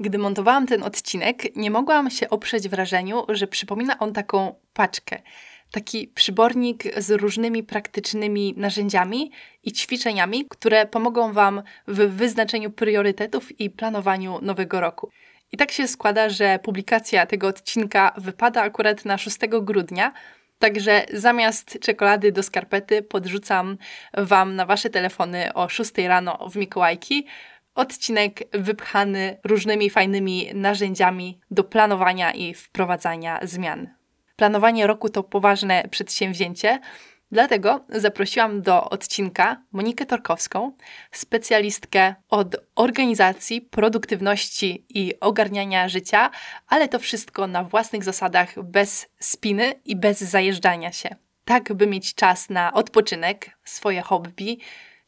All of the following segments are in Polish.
Gdy montowałam ten odcinek, nie mogłam się oprzeć wrażeniu, że przypomina on taką paczkę. Taki przybornik z różnymi praktycznymi narzędziami i ćwiczeniami, które pomogą Wam w wyznaczeniu priorytetów i planowaniu nowego roku. I tak się składa, że publikacja tego odcinka wypada akurat na 6 grudnia, Także zamiast czekolady do skarpety podrzucam Wam na Wasze telefony o 6 rano w Mikołajki odcinek wypchany różnymi fajnymi narzędziami do planowania i wprowadzania zmian. Planowanie roku to poważne przedsięwzięcie, dlatego zaprosiłam do odcinka Monikę Torkowską, specjalistkę od organizacji, produktywności i ogarniania życia, ale to wszystko na własnych zasadach, bez spiny i bez zajeżdżania się. Tak, by mieć czas na odpoczynek, swoje hobby,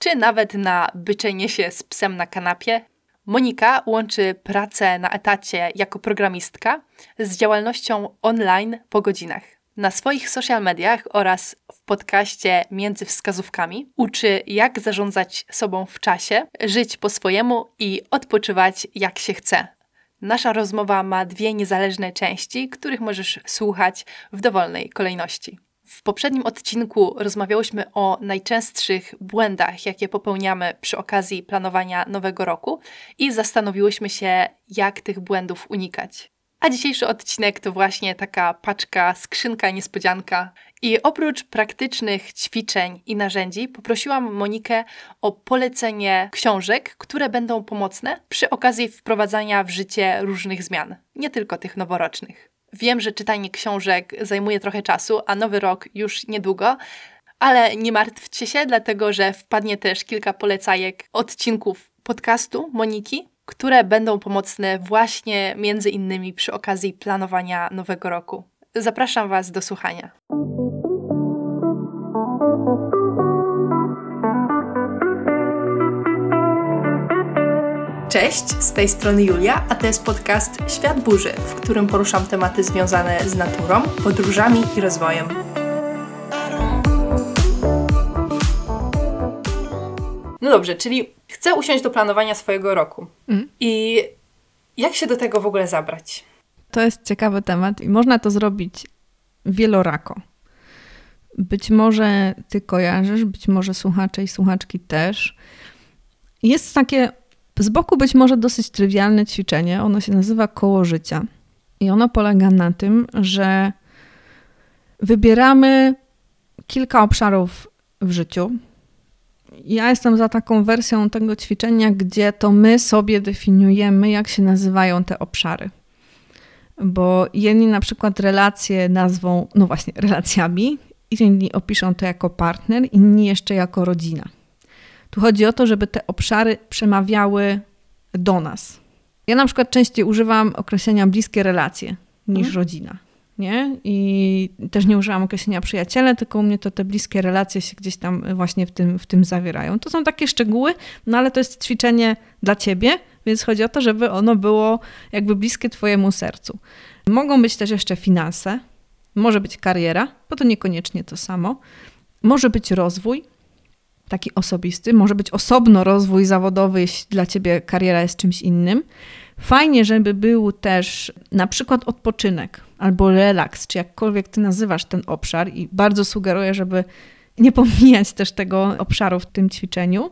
czy nawet na byczenie się z psem na kanapie. Monika łączy pracę na etacie jako programistka z działalnością online po godzinach. Na swoich social mediach oraz w podcaście Między Wskazówkami uczy, jak zarządzać sobą w czasie, żyć po swojemu i odpoczywać jak się chce. Nasza rozmowa ma dwie niezależne części, których możesz słuchać w dowolnej kolejności. W poprzednim odcinku rozmawiałyśmy o najczęstszych błędach, jakie popełniamy przy okazji planowania nowego roku i zastanowiłyśmy się, jak tych błędów unikać. A dzisiejszy odcinek to właśnie taka paczka, skrzynka niespodzianka. I oprócz praktycznych ćwiczeń i narzędzi, poprosiłam Monikę o polecenie książek, które będą pomocne przy okazji wprowadzania w życie różnych zmian, nie tylko tych noworocznych. Wiem, że czytanie książek zajmuje trochę czasu, a nowy rok już niedługo, ale nie martwcie się, dlatego że wpadnie też kilka polecajek odcinków podcastu Moniki, które będą pomocne właśnie między innymi przy okazji planowania nowego roku. Zapraszam Was do słuchania. Cześć, z tej strony Julia, a to jest podcast Świat Burzy, w którym poruszam tematy związane z naturą, podróżami i rozwojem. No dobrze, czyli chcę usiąść do planowania swojego roku. Mm. I jak się do tego w ogóle zabrać? To jest ciekawy temat i można to zrobić wielorako. Być może ty kojarzysz, być może słuchacze i słuchaczki też. Jest takie z boku być może dosyć trywialne ćwiczenie. Ono się nazywa koło życia. I ono polega na tym, że wybieramy kilka obszarów w życiu. Ja jestem za taką wersją tego ćwiczenia, gdzie to my sobie definiujemy, jak się nazywają te obszary. Bo jedni na przykład relacje nazwą, no właśnie, relacjami, inni opiszą to jako partner, inni jeszcze jako rodzina. Tu chodzi o to, żeby te obszary przemawiały do nas. Ja na przykład częściej używam określenia bliskie relacje niż mhm. rodzina. Nie? I też nie używam określenia przyjaciele, tylko u mnie to te bliskie relacje się gdzieś tam właśnie w tym, w tym zawierają. To są takie szczegóły, no ale to jest ćwiczenie dla ciebie, więc chodzi o to, żeby ono było jakby bliskie twojemu sercu. Mogą być też jeszcze finanse, może być kariera, bo to niekoniecznie to samo. Może być rozwój, taki osobisty, może być osobno rozwój zawodowy, jeśli dla ciebie kariera jest czymś innym. Fajnie, żeby był też na przykład odpoczynek albo relaks, czy jakkolwiek ty nazywasz ten obszar, i bardzo sugeruję, żeby nie pomijać też tego obszaru w tym ćwiczeniu.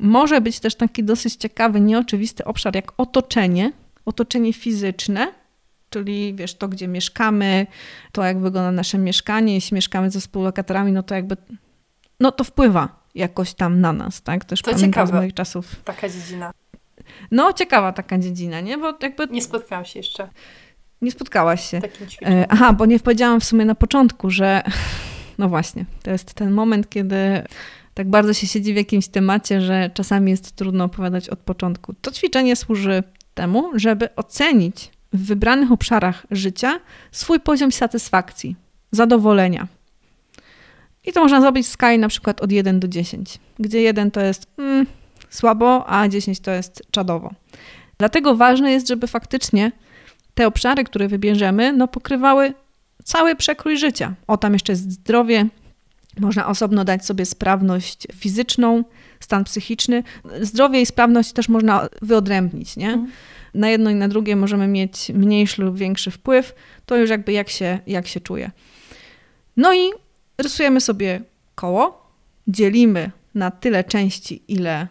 Może być też taki dosyć ciekawy, nieoczywisty obszar jak otoczenie, otoczenie fizyczne, czyli wiesz, to gdzie mieszkamy, to jak wygląda nasze mieszkanie, jeśli mieszkamy ze współlokatorami, no to jakby, no to wpływa jakoś tam na nas, tak? Też to pamiętam ciekawe, z moich czasów. Taka dziedzina. No, ciekawa taka dziedzina, nie? Bo jakby... Nie spotkałam się jeszcze. Nie spotkałaś się. Takim e, Aha, bo nie powiedziałam w sumie na początku, że no właśnie, to jest ten moment, kiedy tak bardzo się siedzi w jakimś temacie, że czasami jest trudno opowiadać od początku. To ćwiczenie służy temu, żeby ocenić w wybranych obszarach życia swój poziom satysfakcji, zadowolenia. I to można zrobić w skali na przykład od 1 do 10, gdzie 1 to jest mm, słabo, a 10 to jest czadowo. Dlatego ważne jest, żeby faktycznie te obszary, które wybierzemy, no pokrywały cały przekrój życia. O, tam jeszcze jest zdrowie, można osobno dać sobie sprawność fizyczną, stan psychiczny. Zdrowie i sprawność też można wyodrębnić, nie? Mhm. na jedno i na drugie możemy mieć mniejszy lub większy wpływ, to już jakby jak się, jak się czuje. No i rysujemy sobie koło, dzielimy na tyle części, ile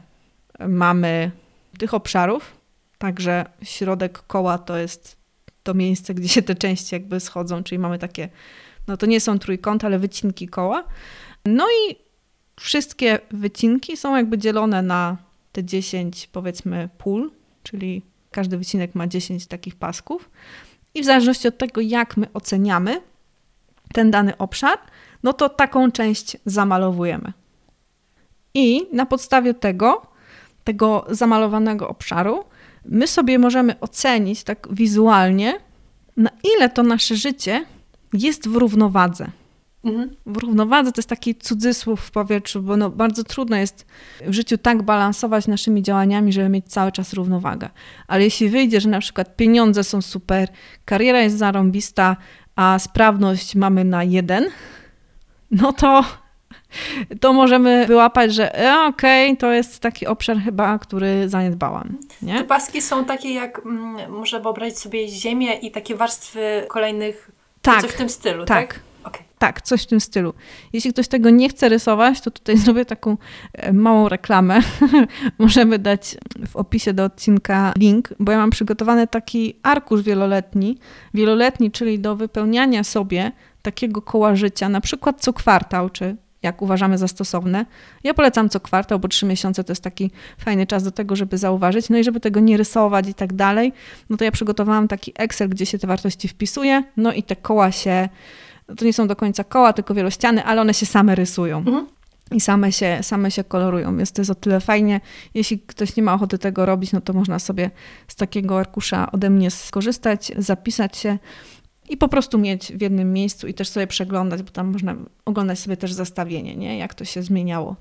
mamy tych obszarów, także środek koła to jest to miejsce, gdzie się te części jakby schodzą, czyli mamy takie, no to nie są trójkąty, ale wycinki koła. No i wszystkie wycinki są jakby dzielone na te 10 powiedzmy pól, czyli każdy wycinek ma 10 takich pasków. I w zależności od tego, jak my oceniamy ten dany obszar, no to taką część zamalowujemy. I na podstawie tego, tego zamalowanego obszaru, my sobie możemy ocenić tak wizualnie, na ile to nasze życie jest w równowadze. Mhm. W równowadze to jest taki cudzysłów w powietrzu, bo no bardzo trudno jest w życiu tak balansować naszymi działaniami, żeby mieć cały czas równowagę. Ale jeśli wyjdzie, że na przykład pieniądze są super, kariera jest zarąbista, a sprawność mamy na jeden, no to, to możemy wyłapać, że e, okej, okay, to jest taki obszar chyba, który zaniedbałam. Nie? Te paski są takie jak, mm, można wyobrazić sobie ziemię i takie warstwy kolejnych, tak, coś w tym stylu, tak? tak? Okay. Tak, coś w tym stylu. Jeśli ktoś tego nie chce rysować, to tutaj zrobię taką e, małą reklamę. Możemy dać w opisie do odcinka link, bo ja mam przygotowany taki arkusz wieloletni. Wieloletni, czyli do wypełniania sobie takiego koła życia, na przykład co kwartał, czy jak uważamy za stosowne. Ja polecam co kwartał, bo trzy miesiące to jest taki fajny czas do tego, żeby zauważyć. No i żeby tego nie rysować i tak dalej, no to ja przygotowałam taki Excel, gdzie się te wartości wpisuje, no i te koła się to nie są do końca koła, tylko wielościany, ale one się same rysują. Mhm. I same się, same się kolorują, więc to jest o tyle fajnie. Jeśli ktoś nie ma ochoty tego robić, no to można sobie z takiego arkusza ode mnie skorzystać, zapisać się i po prostu mieć w jednym miejscu i też sobie przeglądać, bo tam można oglądać sobie też zestawienie, nie? jak to się zmieniało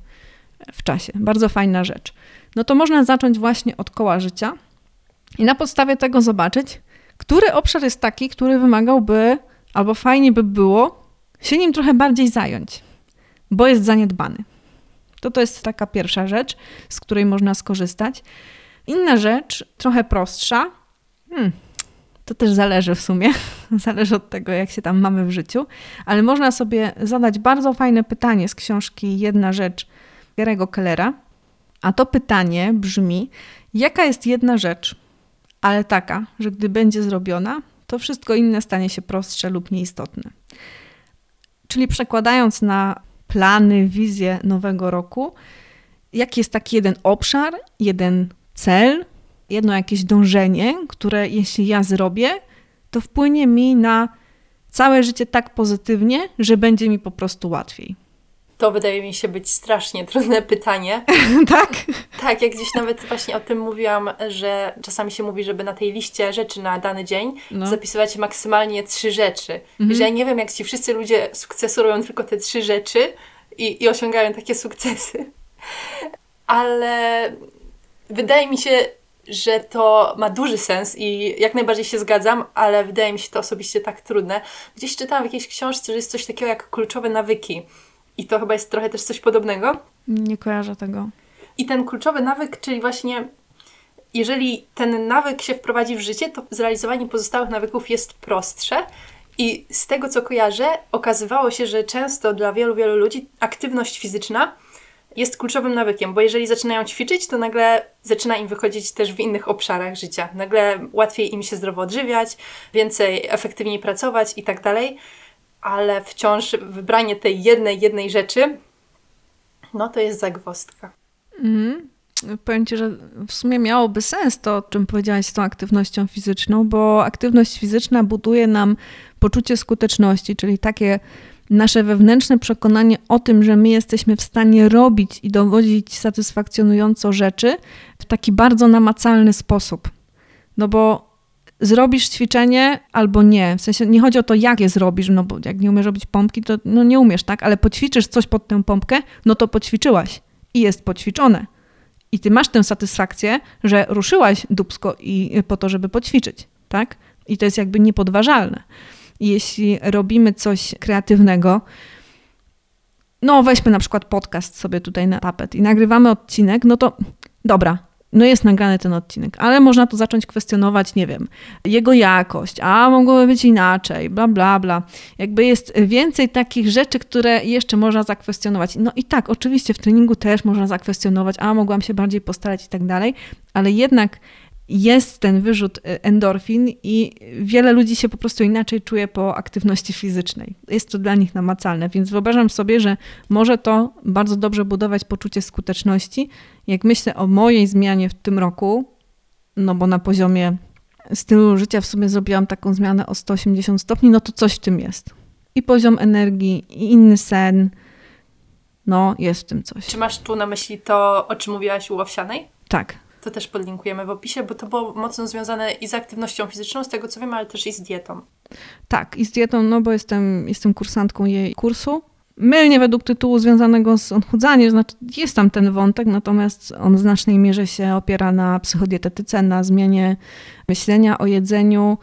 w czasie. Bardzo fajna rzecz. No to można zacząć właśnie od koła życia i na podstawie tego zobaczyć, który obszar jest taki, który wymagałby albo fajnie by było się nim trochę bardziej zająć, bo jest zaniedbany. To to jest taka pierwsza rzecz, z której można skorzystać. Inna rzecz, trochę prostsza, hmm, to też zależy w sumie, zależy od tego, jak się tam mamy w życiu, ale można sobie zadać bardzo fajne pytanie z książki Jedna rzecz Gary'ego Kellera. A to pytanie brzmi: jaka jest jedna rzecz, ale taka, że gdy będzie zrobiona, to wszystko inne stanie się prostsze lub nieistotne. Czyli przekładając na plany, wizję nowego roku, jaki jest taki jeden obszar, jeden cel, jedno jakieś dążenie, które jeśli ja zrobię, to wpłynie mi na całe życie tak pozytywnie, że będzie mi po prostu łatwiej. To wydaje mi się być strasznie trudne pytanie. tak? Tak, jak gdzieś nawet właśnie o tym mówiłam, że czasami się mówi, żeby na tej liście rzeczy na dany dzień no. zapisywać maksymalnie trzy rzeczy. Mhm. Że ja nie wiem, jak ci wszyscy ludzie sukcesu robią tylko te trzy rzeczy i, i osiągają takie sukcesy. Ale wydaje mi się, że to ma duży sens i jak najbardziej się zgadzam, ale wydaje mi się to osobiście tak trudne. Gdzieś czytałam w jakiejś książce, że jest coś takiego jak kluczowe nawyki. I to chyba jest trochę też coś podobnego. Nie kojarzę tego. I ten kluczowy nawyk, czyli właśnie jeżeli ten nawyk się wprowadzi w życie, to zrealizowanie pozostałych nawyków jest prostsze. I z tego, co kojarzę, okazywało się, że często dla wielu, wielu ludzi aktywność fizyczna jest kluczowym nawykiem, bo jeżeli zaczynają ćwiczyć, to nagle zaczyna im wychodzić też w innych obszarach życia. Nagle łatwiej im się zdrowo odżywiać, więcej, efektywniej pracować i tak dalej ale wciąż wybranie tej jednej, jednej rzeczy, no to jest zagwostka. Mhm. Powiem Ci, że w sumie miałoby sens to, o czym powiedziałaś z tą aktywnością fizyczną, bo aktywność fizyczna buduje nam poczucie skuteczności, czyli takie nasze wewnętrzne przekonanie o tym, że my jesteśmy w stanie robić i dowodzić satysfakcjonująco rzeczy w taki bardzo namacalny sposób. No bo zrobisz ćwiczenie albo nie. W sensie nie chodzi o to, jak je zrobisz, no bo jak nie umiesz robić pompki, to no nie umiesz, tak? Ale poćwiczysz coś pod tę pompkę, no to poćwiczyłaś i jest poćwiczone. I ty masz tę satysfakcję, że ruszyłaś dubsko i po to, żeby poćwiczyć, tak? I to jest jakby niepodważalne. Jeśli robimy coś kreatywnego, no weźmy na przykład podcast sobie tutaj na tapet i nagrywamy odcinek, no to dobra, no jest nagrany ten odcinek, ale można to zacząć kwestionować, nie wiem, jego jakość, a mogłoby być inaczej, bla, bla, bla. Jakby jest więcej takich rzeczy, które jeszcze można zakwestionować. No i tak, oczywiście w treningu też można zakwestionować, a mogłam się bardziej postarać i tak dalej, ale jednak jest ten wyrzut y, endorfin i wiele ludzi się po prostu inaczej czuje po aktywności fizycznej. Jest to dla nich namacalne, więc wyobrażam sobie, że może to bardzo dobrze budować poczucie skuteczności. Jak myślę o mojej zmianie w tym roku, no bo na poziomie stylu życia w sumie zrobiłam taką zmianę o 180 stopni, no to coś w tym jest. I poziom energii, i inny sen. No, jest w tym coś. Czy masz tu na myśli to, o czym mówiłaś u Owsianej? Tak, to też podlinkujemy w opisie, bo to było mocno związane i z aktywnością fizyczną, z tego co wiem, ale też i z dietą. Tak, i z dietą, no bo jestem, jestem kursantką jej kursu. Mylnie według tytułu związanego z odchudzaniem, znaczy jest tam ten wątek, natomiast on w znacznej mierze się opiera na psychodietetyce, na zmianie myślenia o jedzeniu.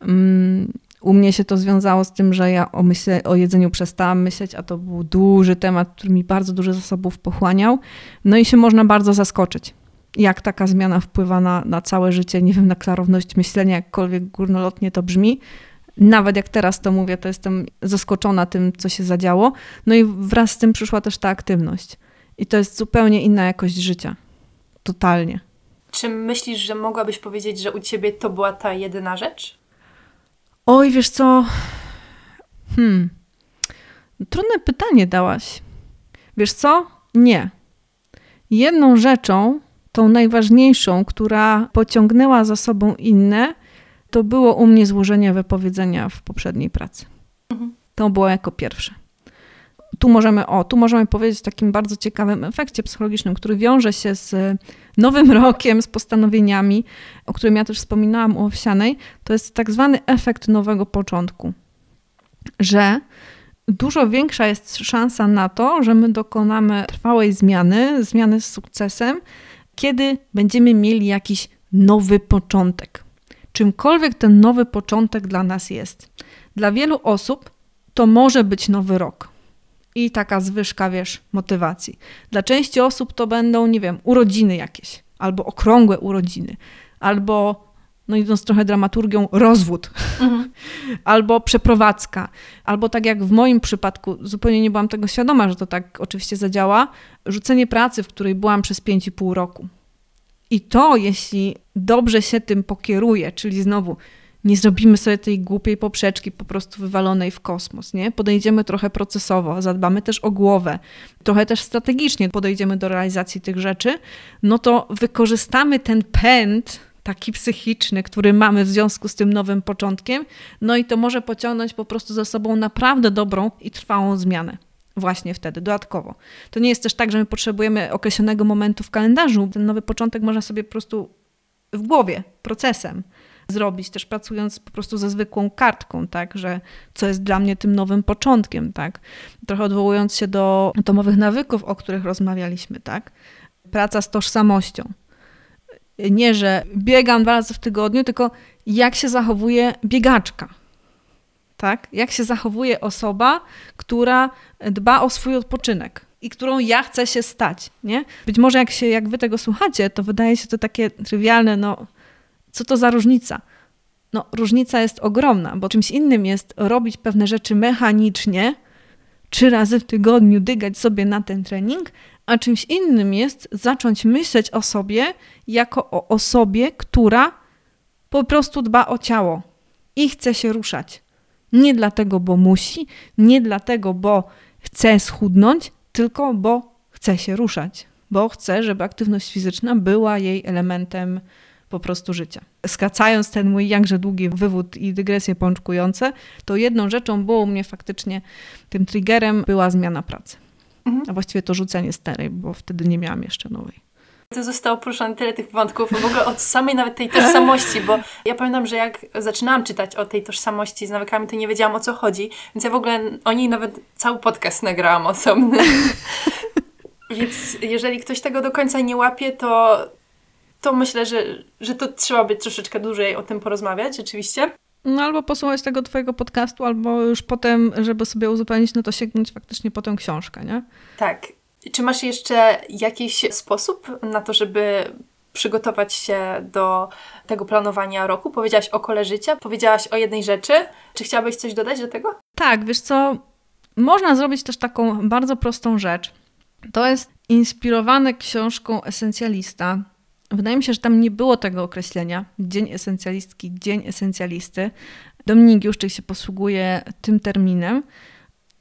Mm, u mnie się to związało z tym, że ja o, myśle, o jedzeniu przestałam myśleć, a to był duży temat, który mi bardzo dużo zasobów pochłaniał. No i się można bardzo zaskoczyć jak taka zmiana wpływa na, na całe życie, nie wiem, na klarowność myślenia, jakkolwiek górnolotnie to brzmi. Nawet jak teraz to mówię, to jestem zaskoczona tym, co się zadziało. No i wraz z tym przyszła też ta aktywność. I to jest zupełnie inna jakość życia. Totalnie. Czy myślisz, że mogłabyś powiedzieć, że u ciebie to była ta jedyna rzecz? Oj, wiesz co? Hmm. Trudne pytanie dałaś. Wiesz co? Nie. Jedną rzeczą, tą najważniejszą, która pociągnęła za sobą inne, to było u mnie złożenie wypowiedzenia w poprzedniej pracy. Mhm. To było jako pierwsze. Tu możemy, o, tu możemy powiedzieć o takim bardzo ciekawym efekcie psychologicznym, który wiąże się z nowym rokiem, z postanowieniami, o którym ja też wspominałam u Owsianej. To jest tak zwany efekt nowego początku. Że dużo większa jest szansa na to, że my dokonamy trwałej zmiany, zmiany z sukcesem, kiedy będziemy mieli jakiś nowy początek. Czymkolwiek ten nowy początek dla nas jest. Dla wielu osób to może być nowy rok. I taka zwyżka, wiesz, motywacji. Dla części osób to będą, nie wiem, urodziny jakieś, albo okrągłe urodziny, albo, no idąc trochę dramaturgią, rozwód, mhm. albo przeprowadzka, albo tak jak w moim przypadku, zupełnie nie byłam tego świadoma, że to tak oczywiście zadziała, rzucenie pracy, w której byłam przez 5,5 roku. I to, jeśli dobrze się tym pokieruje, czyli znowu nie zrobimy sobie tej głupiej poprzeczki po prostu wywalonej w kosmos, nie? Podejdziemy trochę procesowo, zadbamy też o głowę, trochę też strategicznie podejdziemy do realizacji tych rzeczy, no to wykorzystamy ten pęd taki psychiczny, który mamy w związku z tym nowym początkiem, no i to może pociągnąć po prostu za sobą naprawdę dobrą i trwałą zmianę właśnie wtedy, dodatkowo. To nie jest też tak, że my potrzebujemy określonego momentu w kalendarzu. Ten nowy początek można sobie po prostu w głowie, procesem zrobić, też pracując po prostu ze zwykłą kartką, tak, że co jest dla mnie tym nowym początkiem, tak. Trochę odwołując się do atomowych nawyków, o których rozmawialiśmy, tak. Praca z tożsamością. Nie, że biegam dwa razy w tygodniu, tylko jak się zachowuje biegaczka, tak? Jak się zachowuje osoba, która dba o swój odpoczynek i którą ja chcę się stać, nie? Być może jak, się, jak wy tego słuchacie, to wydaje się to takie trywialne, no co to za różnica? No różnica jest ogromna, bo czymś innym jest robić pewne rzeczy mechanicznie, trzy razy w tygodniu dygać sobie na ten trening, a czymś innym jest zacząć myśleć o sobie jako o osobie, która po prostu dba o ciało i chce się ruszać. Nie dlatego, bo musi, nie dlatego, bo chce schudnąć, tylko bo chce się ruszać, bo chce, żeby aktywność fizyczna była jej elementem po prostu życia. Skracając ten mój jakże długi wywód i dygresje pączkujące, to jedną rzeczą było u mnie faktycznie tym triggerem była zmiana pracy. Mhm. A właściwie to rzucenie starej, bo wtedy nie miałam jeszcze nowej. To zostało poruszone tyle tych wątków, w ogóle od samej nawet tej tożsamości, bo ja pamiętam, że jak zaczynałam czytać o tej tożsamości z nawykami, to nie wiedziałam o co chodzi, więc ja w ogóle o niej nawet cały podcast nagrałam osobny. więc jeżeli ktoś tego do końca nie łapie, to, to myślę, że, że to trzeba by troszeczkę dłużej o tym porozmawiać, rzeczywiście. No albo posłuchać tego twojego podcastu, albo już potem, żeby sobie uzupełnić, no to sięgnąć faktycznie po tę książkę, nie? Tak. Czy masz jeszcze jakiś sposób na to, żeby przygotować się do tego planowania roku? Powiedziałaś o kole życia, powiedziałaś o jednej rzeczy. Czy chciałabyś coś dodać do tego? Tak, wiesz co, można zrobić też taką bardzo prostą rzecz. To jest inspirowane książką Esencjalista. Wydaje mi się, że tam nie było tego określenia. Dzień esencjalistki, dzień esencjalisty. Dominik Juszczyk się posługuje tym terminem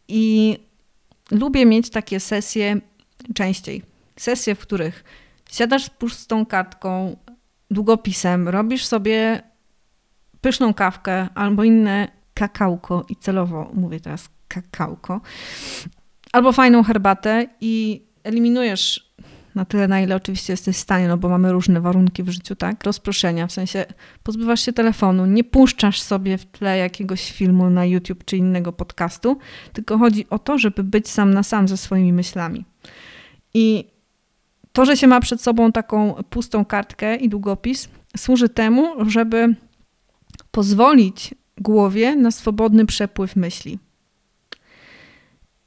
i lubię mieć takie sesje częściej. Sesje, w których siadasz z pustą kartką, długopisem, robisz sobie pyszną kawkę albo inne kakałko i celowo mówię teraz kakałko, albo fajną herbatę i eliminujesz na tyle, na ile oczywiście jesteś w stanie, no bo mamy różne warunki w życiu, tak? Rozproszenia, w sensie pozbywasz się telefonu, nie puszczasz sobie w tle jakiegoś filmu na YouTube czy innego podcastu, tylko chodzi o to, żeby być sam na sam ze swoimi myślami. I to, że się ma przed sobą taką pustą kartkę i długopis, służy temu, żeby pozwolić głowie na swobodny przepływ myśli.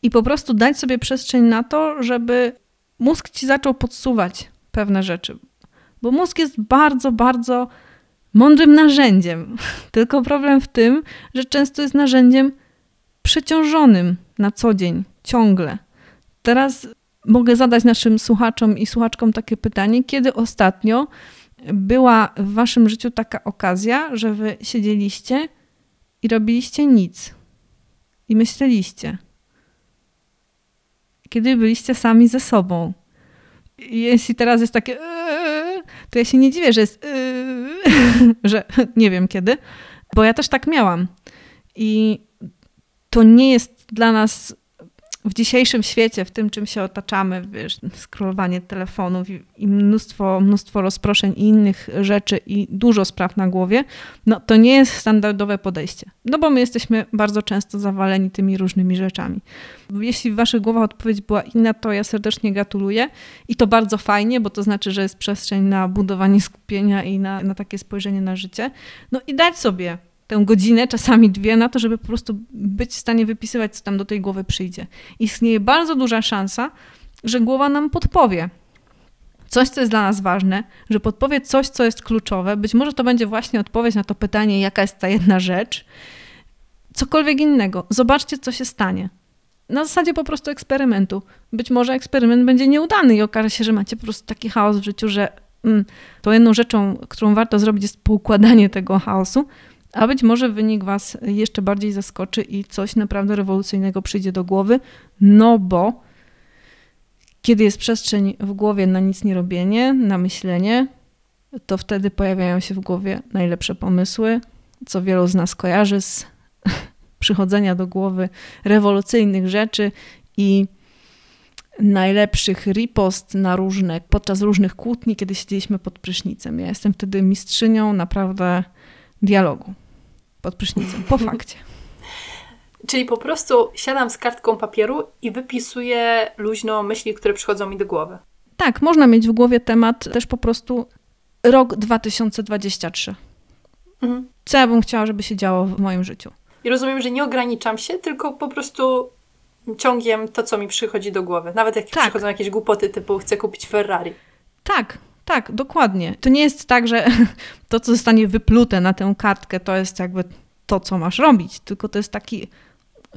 I po prostu dać sobie przestrzeń na to, żeby mózg ci zaczął podsuwać pewne rzeczy. Bo mózg jest bardzo, bardzo mądrym narzędziem. Tylko problem w tym, że często jest narzędziem przeciążonym na co dzień, ciągle. Teraz mogę zadać naszym słuchaczom i słuchaczkom takie pytanie, kiedy ostatnio była w waszym życiu taka okazja, że wy siedzieliście i robiliście nic i myśleliście kiedy byliście sami ze sobą. Jeśli teraz jest takie, yy", to ja się nie dziwię, że jest, yy", że nie wiem kiedy, bo ja też tak miałam. I to nie jest dla nas w dzisiejszym świecie, w tym czym się otaczamy, wiesz, scrollowanie telefonów i, i, mnóstwo, mnóstwo rozproszeń i innych rzeczy i dużo spraw na głowie, no to nie jest standardowe podejście. No bo my jesteśmy bardzo często zawaleni tymi różnymi rzeczami. Jeśli w waszych głowach odpowiedź była inna, to ja serdecznie gratuluję i to bardzo fajnie, bo to znaczy, że jest przestrzeń na budowanie skupienia i na, na takie spojrzenie na życie. No i dać sobie tę godzinę, czasami dwie, na to, żeby po prostu być w stanie wypisywać, co tam do tej głowy przyjdzie. Istnieje bardzo duża szansa, że głowa nam podpowie coś, co jest dla nas ważne, że podpowie coś, co jest kluczowe. Być może to będzie właśnie odpowiedź na to pytanie, jaka jest ta jedna rzecz. Cokolwiek innego. Zobaczcie, co się stanie. Na zasadzie po prostu eksperymentu. Być może eksperyment będzie nieudany i okaże się, że macie po prostu taki chaos w życiu, że mm, to jedną rzeczą, którą warto zrobić, jest poukładanie tego chaosu, a być może wynik Was jeszcze bardziej zaskoczy i coś naprawdę rewolucyjnego przyjdzie do głowy, no bo kiedy jest przestrzeń w głowie na nic nie robienie, na myślenie, to wtedy pojawiają się w głowie najlepsze pomysły, co wielu z nas kojarzy z przychodzenia do głowy rewolucyjnych rzeczy i najlepszych ripost na różne, podczas różnych kłótni, kiedy siedzieliśmy pod prysznicem. Ja jestem wtedy mistrzynią naprawdę dialogu pod prysznicem, po fakcie. Czyli po prostu siadam z kartką papieru i wypisuję luźno myśli, które przychodzą mi do głowy. Tak, można mieć w głowie temat też po prostu rok 2023. Mhm. Co ja bym chciała, żeby się działo w moim życiu. I rozumiem, że nie ograniczam się, tylko po prostu ciągiem to, co mi przychodzi do głowy. Nawet jak tak. przychodzą jakieś głupoty typu chcę kupić Ferrari. Tak, tak, dokładnie. To nie jest tak, że to, co zostanie wyplute na tę kartkę, to jest jakby to, co masz robić, tylko to jest taki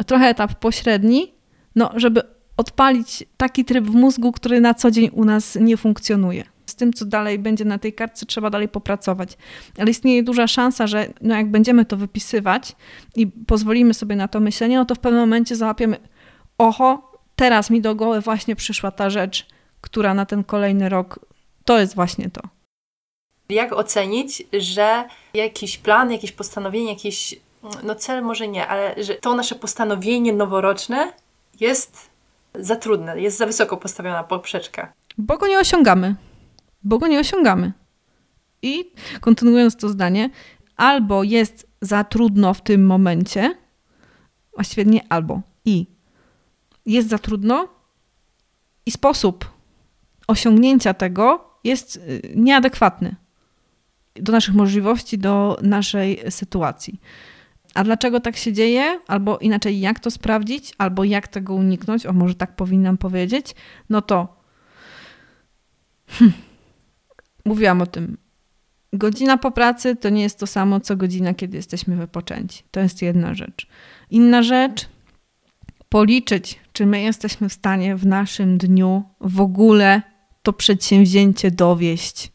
trochę etap pośredni, no, żeby odpalić taki tryb w mózgu, który na co dzień u nas nie funkcjonuje. Z tym, co dalej będzie na tej kartce, trzeba dalej popracować. Ale istnieje duża szansa, że no jak będziemy to wypisywać i pozwolimy sobie na to myślenie, no to w pewnym momencie załapiemy, oho, teraz mi do głowy właśnie przyszła ta rzecz, która na ten kolejny rok to jest właśnie to. Jak ocenić, że jakiś plan, jakieś postanowienie, jakiś, no cel może nie, ale że to nasze postanowienie noworoczne jest za trudne, jest za wysoko postawiona poprzeczka. Bo go nie osiągamy. Bo go nie osiągamy. I kontynuując to zdanie, albo jest za trudno w tym momencie, właściwie nie albo, i jest za trudno i sposób osiągnięcia tego jest y, nieadekwatny do naszych możliwości, do naszej sytuacji. A dlaczego tak się dzieje? Albo inaczej, jak to sprawdzić, albo jak tego uniknąć? O, może tak powinnam powiedzieć. No to hmm, mówiłam o tym. Godzina po pracy to nie jest to samo, co godzina, kiedy jesteśmy wypoczęci. To jest jedna rzecz. Inna rzecz, policzyć, czy my jesteśmy w stanie w naszym dniu w ogóle to przedsięwzięcie dowieść.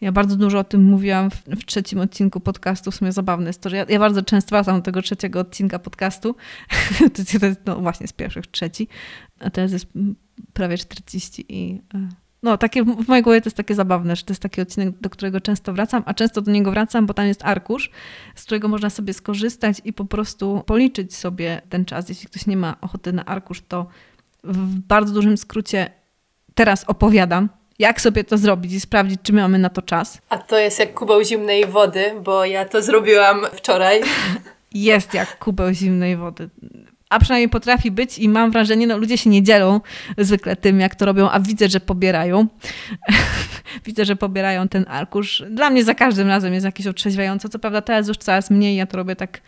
Ja bardzo dużo o tym mówiłam w, w, trzecim odcinku podcastu. W sumie zabawne jest to, że ja, ja bardzo często wracam do tego trzeciego odcinka podcastu. to jest no właśnie z pierwszych trzeci, a teraz jest prawie 40 i e, no, takie w mojej głowie to jest takie zabawne, że to jest taki odcinek, do którego często wracam, a często do niego wracam, bo tam jest arkusz, z którego można sobie skorzystać i po prostu policzyć sobie ten czas. Jeśli ktoś nie ma ochoty na arkusz, to w bardzo dużym skrócie teraz opowiadam, jak sobie to zrobić i sprawdzić, czy my mamy na to czas. A to jest jak kubeł zimnej wody, bo ja to zrobiłam wczoraj. Jest jak kubeł zimnej wody a przynajmniej potrafi być i mam wrażenie, no ludzie się nie dzielą zwykle tym, jak to robią, a widzę, że pobierają. widzę, że pobierają ten arkusz. Dla mnie za każdym razem jest jakieś otrzeźwiające. Co prawda teraz już coraz mniej, ja to robię tak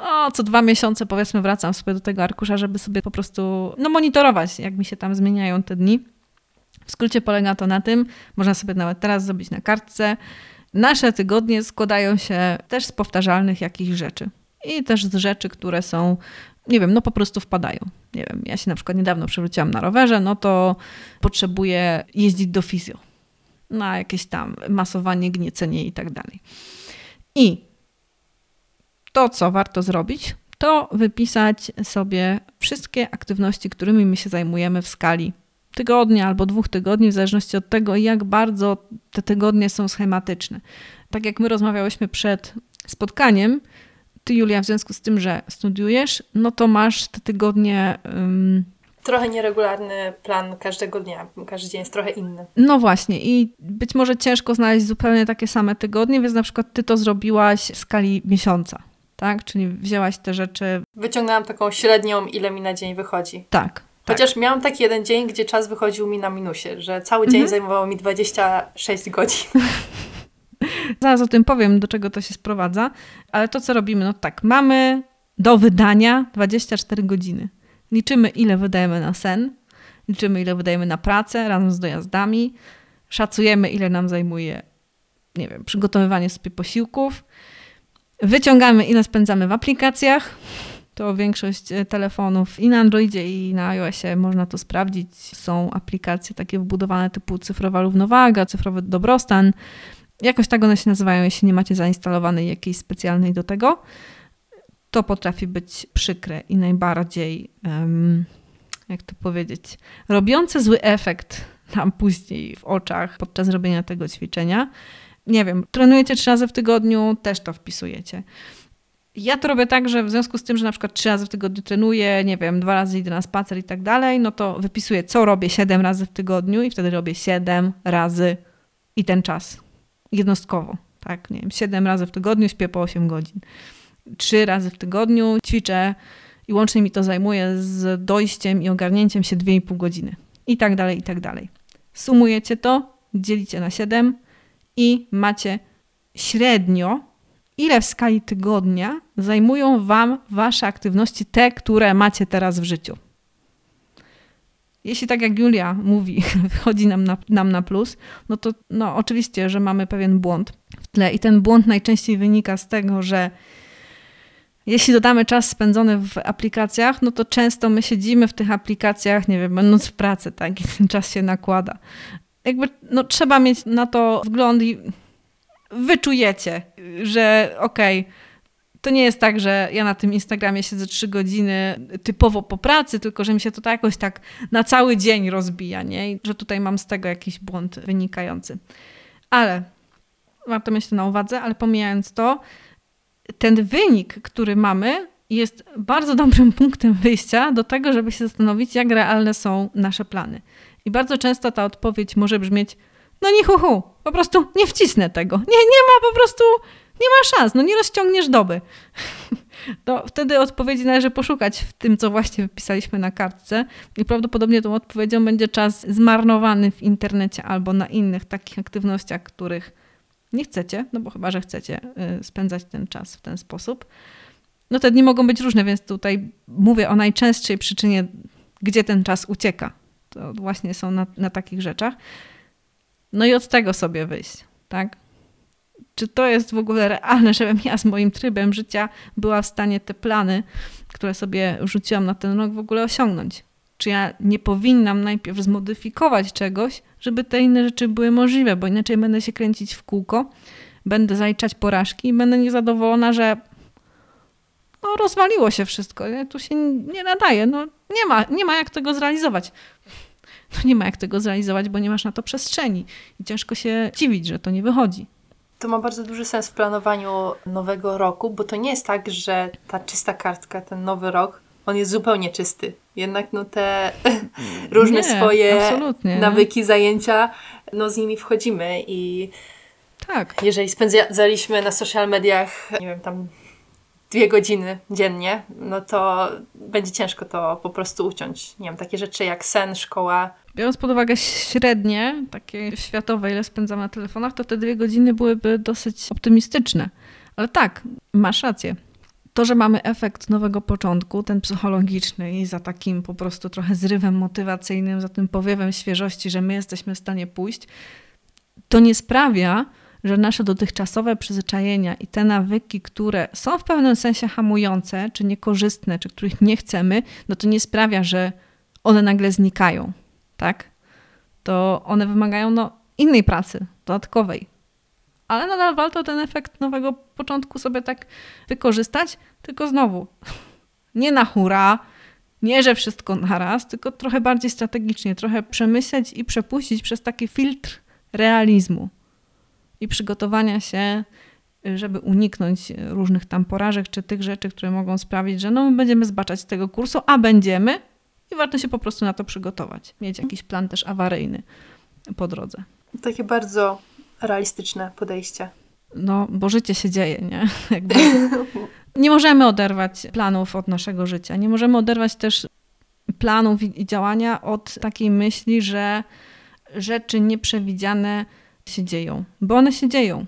o, co dwa miesiące powiedzmy wracam sobie do tego arkusza, żeby sobie po prostu no, monitorować, jak mi się tam zmieniają te dni. W skrócie polega to na tym, można sobie nawet teraz zrobić na kartce. Nasze tygodnie składają się też z powtarzalnych jakichś rzeczy i też z rzeczy, które są nie wiem, no po prostu wpadają. Nie wiem, ja się na przykład niedawno przewróciłam na rowerze, no to potrzebuję jeździć do fizjo na jakieś tam masowanie, gniecenie i tak dalej. I to, co warto zrobić, to wypisać sobie wszystkie aktywności, którymi my się zajmujemy w skali tygodnia albo dwóch tygodni, w zależności od tego, jak bardzo te tygodnie są schematyczne. Tak jak my rozmawiałyśmy przed spotkaniem, ty, Julia, w związku z tym, że studiujesz, no to masz te tygodnie. Um... Trochę nieregularny plan każdego dnia. Każdy dzień jest trochę inny. No właśnie, i być może ciężko znaleźć zupełnie takie same tygodnie, więc na przykład ty to zrobiłaś w skali miesiąca. Tak? Czyli wzięłaś te rzeczy. Wyciągnęłam taką średnią, ile mi na dzień wychodzi. Tak. Chociaż tak. miałam taki jeden dzień, gdzie czas wychodził mi na minusie, że cały dzień mhm. zajmowało mi 26 godzin. Zaraz o tym powiem, do czego to się sprowadza, ale to, co robimy, no tak, mamy do wydania 24 godziny. Liczymy, ile wydajemy na sen, liczymy, ile wydajemy na pracę razem z dojazdami, szacujemy, ile nam zajmuje, nie wiem, przygotowywanie sobie posiłków, wyciągamy, ile spędzamy w aplikacjach. To większość e, telefonów i na Androidzie, i na iOSie można to sprawdzić. Są aplikacje takie wbudowane typu cyfrowa równowaga, cyfrowy dobrostan, Jakoś tak one się nazywają, jeśli nie macie zainstalowanej jakiejś specjalnej do tego. To potrafi być przykre i najbardziej, um, jak to powiedzieć, robiące zły efekt nam później w oczach podczas robienia tego ćwiczenia. Nie wiem, trenujecie trzy razy w tygodniu, też to wpisujecie. Ja to robię tak, że w związku z tym, że na przykład trzy razy w tygodniu trenuję, nie wiem, dwa razy idę na spacer i tak dalej, no to wypisuję, co robię siedem razy w tygodniu i wtedy robię siedem razy i ten czas jednostkowo. Tak, nie wiem, 7 razy w tygodniu śpię po 8 godzin. 3 razy w tygodniu ćwiczę i łącznie mi to zajmuje z dojściem i ogarnięciem się 2,5 godziny. I tak dalej, i tak dalej. Sumujecie to, dzielicie na 7 i macie średnio, ile w skali tygodnia zajmują Wam Wasze aktywności, te, które macie teraz w życiu. Jeśli tak jak Julia mówi, wychodzi nam na, nam na plus, no to no, oczywiście, że mamy pewien błąd w tle i ten błąd najczęściej wynika z tego, że jeśli dodamy czas spędzony w aplikacjach, no to często my siedzimy w tych aplikacjach, nie wiem, będąc w pracy, tak, i ten czas się nakłada. Jakby, no trzeba mieć na to wgląd i wyczujecie, że okej, okay, to nie jest tak, że ja na tym Instagramie siedzę trzy godziny typowo po pracy, tylko że mi się to tak jakoś tak na cały dzień rozbija, nie? I że tutaj mam z tego jakiś błąd wynikający. Ale warto mieć to na uwadze, ale pomijając to, ten wynik, który mamy, jest bardzo dobrym punktem wyjścia do tego, żeby się zastanowić, jak realne są nasze plany. I bardzo często ta odpowiedź może brzmieć: No nie hu, hu po prostu nie wcisnę tego. Nie, nie ma po prostu nie ma szans, no nie rozciągniesz doby. To wtedy odpowiedzi należy poszukać w tym, co właśnie wypisaliśmy na kartce i prawdopodobnie tą odpowiedzią będzie czas zmarnowany w internecie albo na innych takich aktywnościach, których nie chcecie, no bo chyba, że chcecie y, spędzać ten czas w ten sposób. No te dni mogą być różne, więc tutaj mówię o najczęstszej przyczynie, gdzie ten czas ucieka. To właśnie są na, na takich rzeczach. No i od tego sobie wyjść, tak? Czy to jest w ogóle realne, żebym ja z moim trybem życia była w stanie te plany, które sobie rzuciłam na ten rok, w ogóle osiągnąć? Czy ja nie powinnam najpierw zmodyfikować czegoś, żeby te inne rzeczy były możliwe, bo inaczej będę się kręcić w kółko, będę zaliczać porażki i będę niezadowolona, że no, rozwaliło się wszystko, nie? tu się nie nadaje, no nie ma, nie ma jak tego zrealizować. No nie ma jak tego zrealizować, bo nie masz na to przestrzeni i ciężko się dziwić, że to nie wychodzi. To ma bardzo duży sens w planowaniu nowego roku, bo to nie jest tak, że ta czysta kartka, ten nowy rok, on jest zupełnie czysty. Jednak no te różne nie, swoje nawyki, zajęcia, no z nimi wchodzimy i tak. jeżeli spędzaliśmy na social mediach, nie wiem, tam dwie godziny dziennie, no to będzie ciężko to po prostu uciąć. Nie wiem, takie rzeczy jak sen, szkoła. Biorąc pod uwagę średnie, takie światowe, ile spędzam na telefonach, to te dwie godziny byłyby dosyć optymistyczne. Ale tak, masz rację. To, że mamy efekt nowego początku, ten psychologiczny i za takim po prostu trochę zrywem motywacyjnym, za tym powiewem świeżości, że my jesteśmy w stanie pójść, to nie sprawia, że nasze dotychczasowe przyzwyczajenia i te nawyki, które są w pewnym sensie hamujące, czy niekorzystne, czy których nie chcemy, no to nie sprawia, że one nagle znikają, tak? To one wymagają no, innej pracy, dodatkowej. Ale nadal warto ten efekt nowego początku sobie tak wykorzystać, tylko znowu nie na hura, nie, że wszystko naraz, tylko trochę bardziej strategicznie, trochę przemyśleć i przepuścić przez taki filtr realizmu i przygotowania się, żeby uniknąć różnych tam porażek czy tych rzeczy, które mogą sprawić, że no my będziemy zbaczać tego kursu, a będziemy i warto się po prostu na to przygotować. Mieć jakiś plan też awaryjny po drodze. Takie bardzo realistyczne podejście. No, bo życie się dzieje, nie? Jakby nie możemy oderwać planów od naszego życia. Nie możemy oderwać też planów i działania od takiej myśli, że rzeczy nieprzewidziane się dzieją, bo one się dzieją.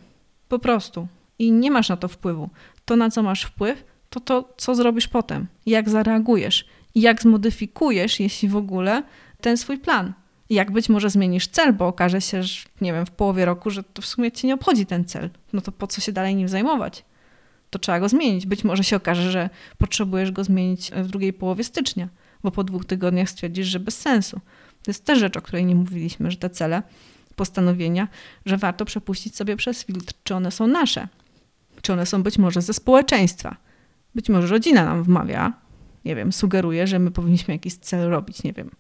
Po prostu. I nie masz na to wpływu. To, na co masz wpływ, to to, co zrobisz potem, jak zareagujesz, jak zmodyfikujesz, jeśli w ogóle, ten swój plan. Jak być może zmienisz cel, bo okaże się, że nie wiem, w połowie roku, że to w sumie cię nie obchodzi ten cel. No to po co się dalej nim zajmować? To trzeba go zmienić. Być może się okaże, że potrzebujesz go zmienić w drugiej połowie stycznia, bo po dwóch tygodniach stwierdzisz, że bez sensu. To jest też rzecz, o której nie mówiliśmy, że te cele postanowienia, że warto przepuścić sobie przez filtr, czy one są nasze, czy one są być może ze społeczeństwa. Być może rodzina nam wmawia, nie wiem, sugeruje, że my powinniśmy jakiś cel robić, nie wiem,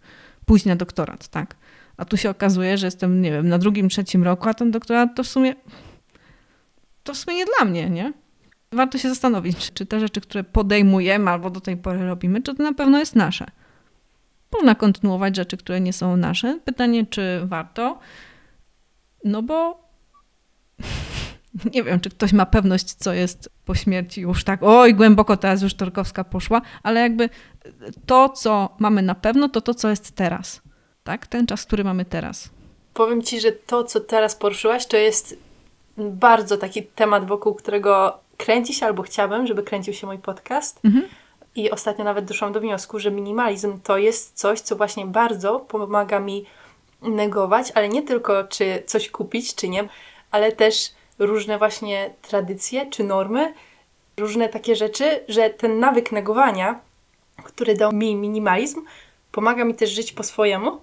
pójść na doktorat, tak? A tu się okazuje, że jestem, nie wiem, na drugim, trzecim roku, a ten doktorat to w sumie, to w sumie nie dla mnie, nie? Warto się zastanowić, czy te rzeczy, które podejmujemy albo do tej pory robimy, czy to na pewno jest nasze. Można kontynuować rzeczy, które nie są nasze. Pytanie, czy warto. No bo nie wiem, czy ktoś ma pewność, co jest po śmierci już tak, oj, głęboko teraz już Torkowska poszła, ale jakby to, co mamy na pewno, to to, co jest teraz. Tak? Ten czas, który mamy teraz. Powiem Ci, że to, co teraz poruszyłaś, to jest bardzo taki temat, wokół którego kręci się albo chciałabym, żeby kręcił się mój podcast. Mhm. I ostatnio nawet doszłam do wniosku, że minimalizm to jest coś, co właśnie bardzo pomaga mi negować, ale nie tylko czy coś kupić, czy nie, ale też różne właśnie tradycje czy normy, różne takie rzeczy, że ten nawyk negowania, który dał mi minimalizm, pomaga mi też żyć po swojemu,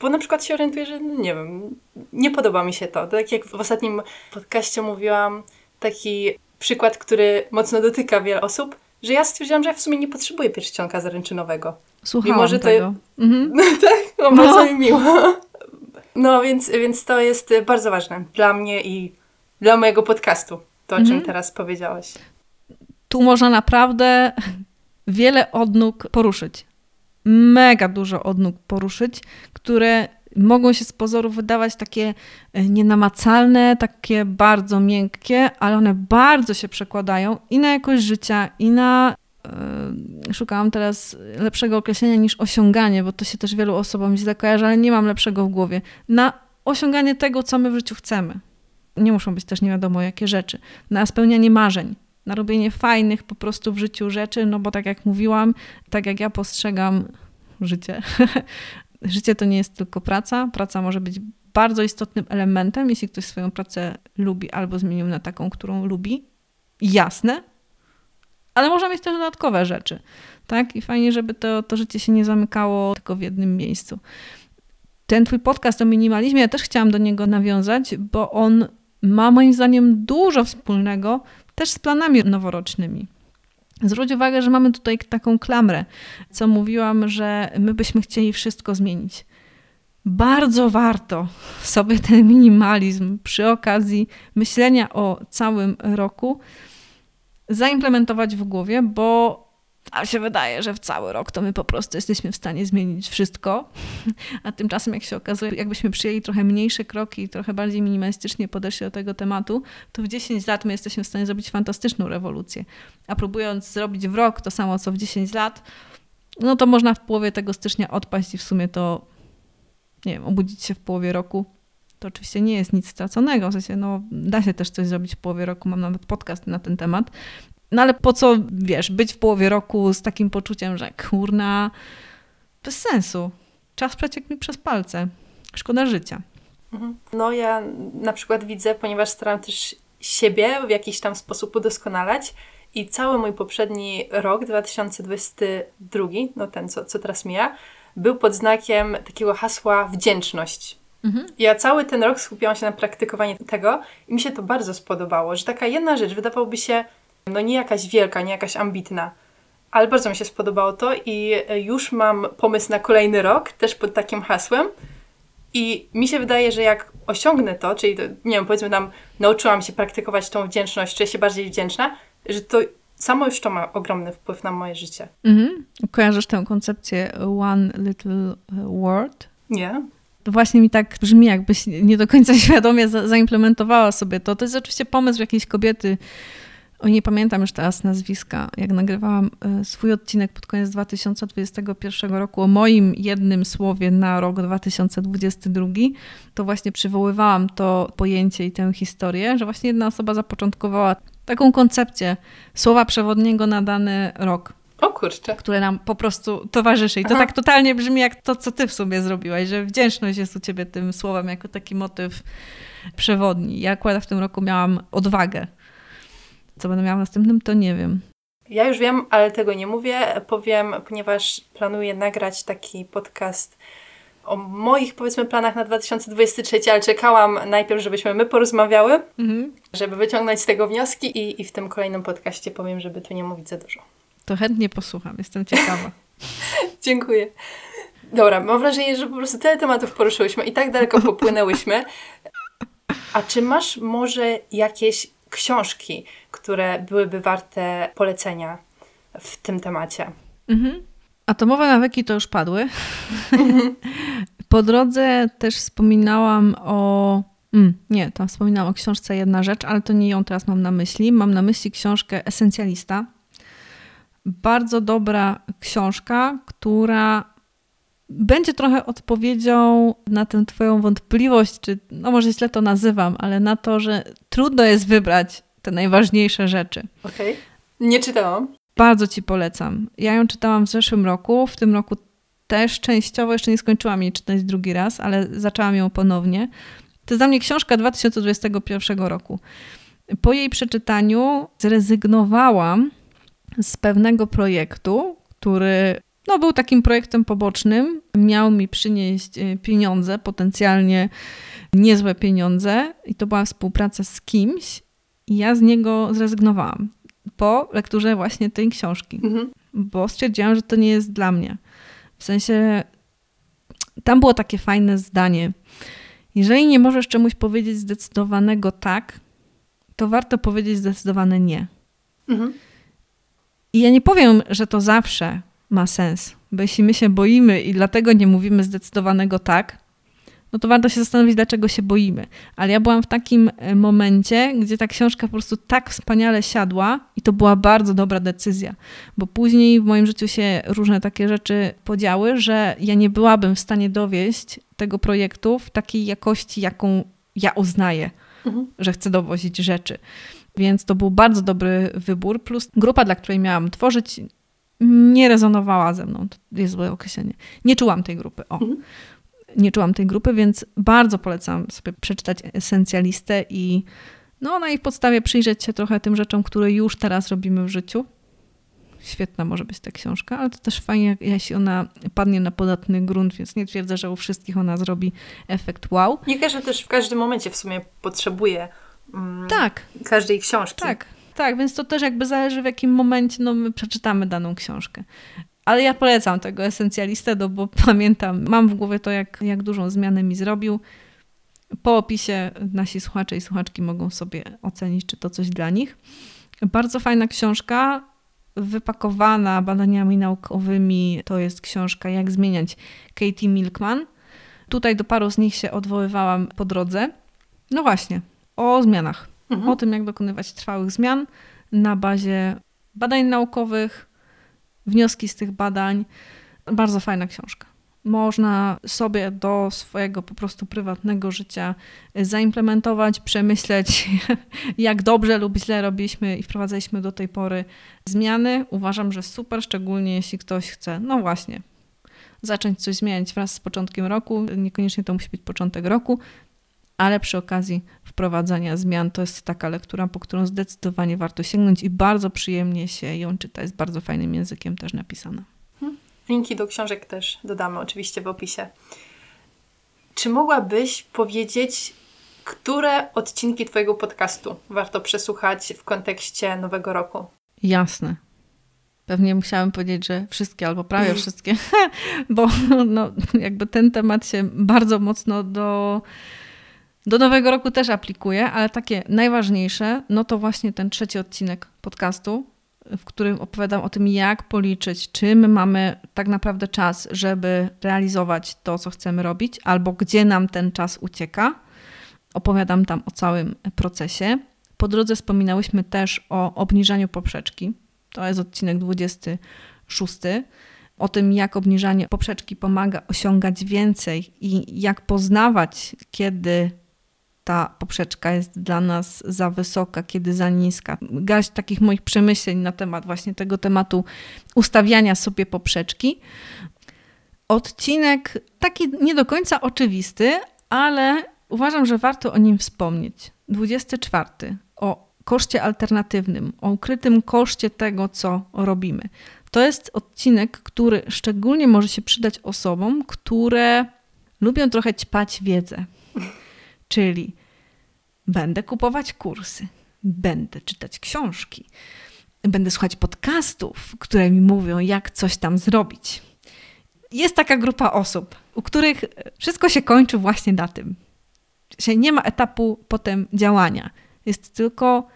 bo na przykład się orientuję, że no nie wiem, nie podoba mi się to. Tak jak w ostatnim podcaście mówiłam, taki przykład, który mocno dotyka wiele osób, że ja stwierdziłam, że ja w sumie nie potrzebuję pierścionka zaręczynowego. Słuchałam Mimo, że to... tego. Mhm. tak? No, bardzo mi miło. No, więc, więc to jest bardzo ważne dla mnie i dla mojego podcastu, to o mhm. czym teraz powiedziałaś. Tu można naprawdę wiele odnóg poruszyć. Mega dużo odnóg poruszyć, które mogą się z pozoru wydawać takie e, nienamacalne, takie bardzo miękkie, ale one bardzo się przekładają i na jakość życia, i na szukałam teraz lepszego określenia niż osiąganie, bo to się też wielu osobom źle kojarzy, ale nie mam lepszego w głowie. Na osiąganie tego, co my w życiu chcemy. Nie muszą być też nie wiadomo jakie rzeczy. Na spełnianie marzeń, na robienie fajnych po prostu w życiu rzeczy, no bo tak jak mówiłam, tak jak ja postrzegam życie, życie to nie jest tylko praca. Praca może być bardzo istotnym elementem, jeśli ktoś swoją pracę lubi albo zmienił na taką, którą lubi. Jasne, ale można mieć też dodatkowe rzeczy, tak? I fajnie, żeby to, to życie się nie zamykało tylko w jednym miejscu. Ten twój podcast o minimalizmie, ja też chciałam do niego nawiązać, bo on ma moim zdaniem dużo wspólnego też z planami noworocznymi. Zwróć uwagę, że mamy tutaj taką klamrę, co mówiłam, że my byśmy chcieli wszystko zmienić. Bardzo warto sobie ten minimalizm przy okazji myślenia o całym roku zaimplementować w głowie, bo a się wydaje, że w cały rok to my po prostu jesteśmy w stanie zmienić wszystko, a tymczasem jak się okazuje, jakbyśmy przyjęli trochę mniejsze kroki, trochę bardziej minimalistycznie podeszli do tego tematu, to w 10 lat my jesteśmy w stanie zrobić fantastyczną rewolucję. A próbując zrobić w rok to samo, co w 10 lat, no to można w połowie tego stycznia odpaść i w sumie to, nie wiem, obudzić się w połowie roku. To oczywiście nie jest nic straconego, w sensie, no, da się też coś zrobić w połowie roku, mam nawet podcast na ten temat, no ale po co, wiesz, być w połowie roku z takim poczuciem, że kurna, bez sensu. Czas przeciekł mi przez palce. Szkoda życia. Mhm. No ja na przykład widzę, ponieważ staram też siebie w jakiś tam sposób udoskonalać i cały mój poprzedni rok, 2022, no ten, co, co teraz mija, był pod znakiem takiego hasła wdzięczność. Mhm. Ja cały ten rok skupiałam się na praktykowaniu tego i mi się to bardzo spodobało, że taka jedna rzecz wydawałoby się no nie jakaś wielka, nie jakaś ambitna, ale bardzo mi się spodobało to i już mam pomysł na kolejny rok, też pod takim hasłem. I mi się wydaje, że jak osiągnę to, czyli to, nie wiem, powiedzmy tam nauczyłam się praktykować tą wdzięczność, czuję się bardziej wdzięczna, że to samo już to ma ogromny wpływ na moje życie. Mhm. Kojarzysz tę koncepcję One Little Word? Nie. Właśnie mi tak brzmi, jakbyś nie do końca świadomie za zaimplementowała sobie to. To jest oczywiście pomysł jakiejś kobiety, o nie pamiętam już teraz nazwiska. Jak nagrywałam e, swój odcinek pod koniec 2021 roku o moim jednym słowie na rok 2022, to właśnie przywoływałam to pojęcie i tę historię, że właśnie jedna osoba zapoczątkowała taką koncepcję słowa przewodniego na dany rok. O kurczę. Które nam po prostu towarzyszy. I to Aha. tak totalnie brzmi jak to, co ty w sobie zrobiłaś, że wdzięczność jest u ciebie tym słowem jako taki motyw przewodni. Ja akurat w tym roku miałam odwagę co będę miała w następnym, to nie wiem. Ja już wiem, ale tego nie mówię. Powiem, ponieważ planuję nagrać taki podcast o moich, powiedzmy, planach na 2023, ale czekałam najpierw, żebyśmy my porozmawiały, mhm. żeby wyciągnąć z tego wnioski i, i w tym kolejnym podcaście powiem, żeby tu nie mówić za dużo. To chętnie posłucham, jestem ciekawa. Dziękuję. Dobra, mam wrażenie, że po prostu tyle tematów poruszyłyśmy i tak daleko popłynęłyśmy. A czy masz może jakieś książki, które byłyby warte polecenia w tym temacie. Mhm. Atomowe nawyki to już padły. Mhm. po drodze też wspominałam o. Mm, nie, tam wspominałam o książce jedna rzecz, ale to nie ją teraz mam na myśli. Mam na myśli książkę Esencjalista. Bardzo dobra książka, która będzie trochę odpowiedzią na tę Twoją wątpliwość, czy no może źle to nazywam, ale na to, że trudno jest wybrać te najważniejsze rzeczy. Okej. Okay. Nie czytałam. Bardzo Ci polecam. Ja ją czytałam w zeszłym roku, w tym roku też częściowo, jeszcze nie skończyłam jej czytać drugi raz, ale zaczęłam ją ponownie. To jest dla mnie książka 2021 roku. Po jej przeczytaniu zrezygnowałam z pewnego projektu, który no, był takim projektem pobocznym. Miał mi przynieść e, pieniądze, potencjalnie niezłe pieniądze, i to była współpraca z kimś, i ja z niego zrezygnowałam po lekturze właśnie tej książki, mhm. bo stwierdziłam, że to nie jest dla mnie. W sensie, tam było takie fajne zdanie. Jeżeli nie możesz czemuś powiedzieć zdecydowanego tak, to warto powiedzieć zdecydowane nie. Mhm. I ja nie powiem, że to zawsze ma sens, bo jeśli my się boimy i dlatego nie mówimy zdecydowanego tak, no to warto się zastanowić, dlaczego się boimy. Ale ja byłam w takim e, momencie, gdzie ta książka po prostu tak wspaniale siadła i to była bardzo dobra decyzja, bo później w moim życiu się różne takie rzeczy podziały, że ja nie byłabym w stanie dowieść tego projektu w takiej jakości, jaką ja uznaję, mhm. że chcę dowozić rzeczy. Więc to był bardzo dobry wybór, plus grupa, dla której miałam tworzyć, nie rezonowała ze mną. To jest złe określenie. Nie czułam tej grupy. O. Mhm. nie czułam tej grupy, więc bardzo polecam sobie przeczytać esencjalistę i no, na jej podstawie przyjrzeć się trochę tym rzeczom, które już teraz robimy w życiu. Świetna może być ta książka, ale to też fajnie, jeśli ona padnie na podatny grunt, więc nie twierdzę, że u wszystkich ona zrobi efekt wow. Nie każdy też w każdym momencie w sumie potrzebuje tak. każdej książki. Tak, tak, więc to też jakby zależy w jakim momencie no, my przeczytamy daną książkę. Ale ja polecam tego esencjalistę, no bo pamiętam, mam w głowie to, jak, jak dużą zmianę mi zrobił. Po opisie nasi słuchacze i słuchaczki mogą sobie ocenić, czy to coś dla nich. Bardzo fajna książka, wypakowana badaniami naukowymi. To jest książka Jak zmieniać Katie Milkman. Tutaj do paru z nich się odwoływałam po drodze. No właśnie, o zmianach. Mhm. O tym, jak dokonywać trwałych zmian na bazie badań naukowych, wnioski z tych badań. Bardzo fajna książka. Można sobie do swojego po prostu prywatnego życia zaimplementować, przemyśleć, jak dobrze lub źle robiliśmy i wprowadzaliśmy do tej pory zmiany. Uważam, że super, szczególnie jeśli ktoś chce, no właśnie, zacząć coś zmieniać wraz z początkiem roku. Niekoniecznie to musi być początek roku, ale przy okazji wprowadzania zmian to jest taka lektura, po którą zdecydowanie warto sięgnąć i bardzo przyjemnie się ją czyta. Jest bardzo fajnym językiem też napisana. Linki do książek też dodamy oczywiście w opisie. Czy mogłabyś powiedzieć, które odcinki Twojego podcastu warto przesłuchać w kontekście nowego roku? Jasne. Pewnie musiałam powiedzieć, że wszystkie albo prawie wszystkie, bo no, jakby ten temat się bardzo mocno do do nowego roku też aplikuję, ale takie najważniejsze, no to właśnie ten trzeci odcinek podcastu, w którym opowiadam o tym, jak policzyć, czy my mamy tak naprawdę czas, żeby realizować to, co chcemy robić, albo gdzie nam ten czas ucieka. Opowiadam tam o całym procesie. Po drodze wspominałyśmy też o obniżaniu poprzeczki. To jest odcinek 26. O tym, jak obniżanie poprzeczki pomaga osiągać więcej i jak poznawać, kiedy ta poprzeczka jest dla nas za wysoka, kiedy za niska. Garść takich moich przemyśleń na temat właśnie tego tematu ustawiania sobie poprzeczki. Odcinek taki nie do końca oczywisty, ale uważam, że warto o nim wspomnieć. 24. O koszcie alternatywnym, o ukrytym koszcie tego, co robimy. To jest odcinek, który szczególnie może się przydać osobom, które lubią trochę ćpać wiedzę. Czyli będę kupować kursy, będę czytać książki, będę słuchać podcastów, które mi mówią, jak coś tam zrobić. Jest taka grupa osób, u których wszystko się kończy właśnie na tym. Nie ma etapu potem działania. Jest tylko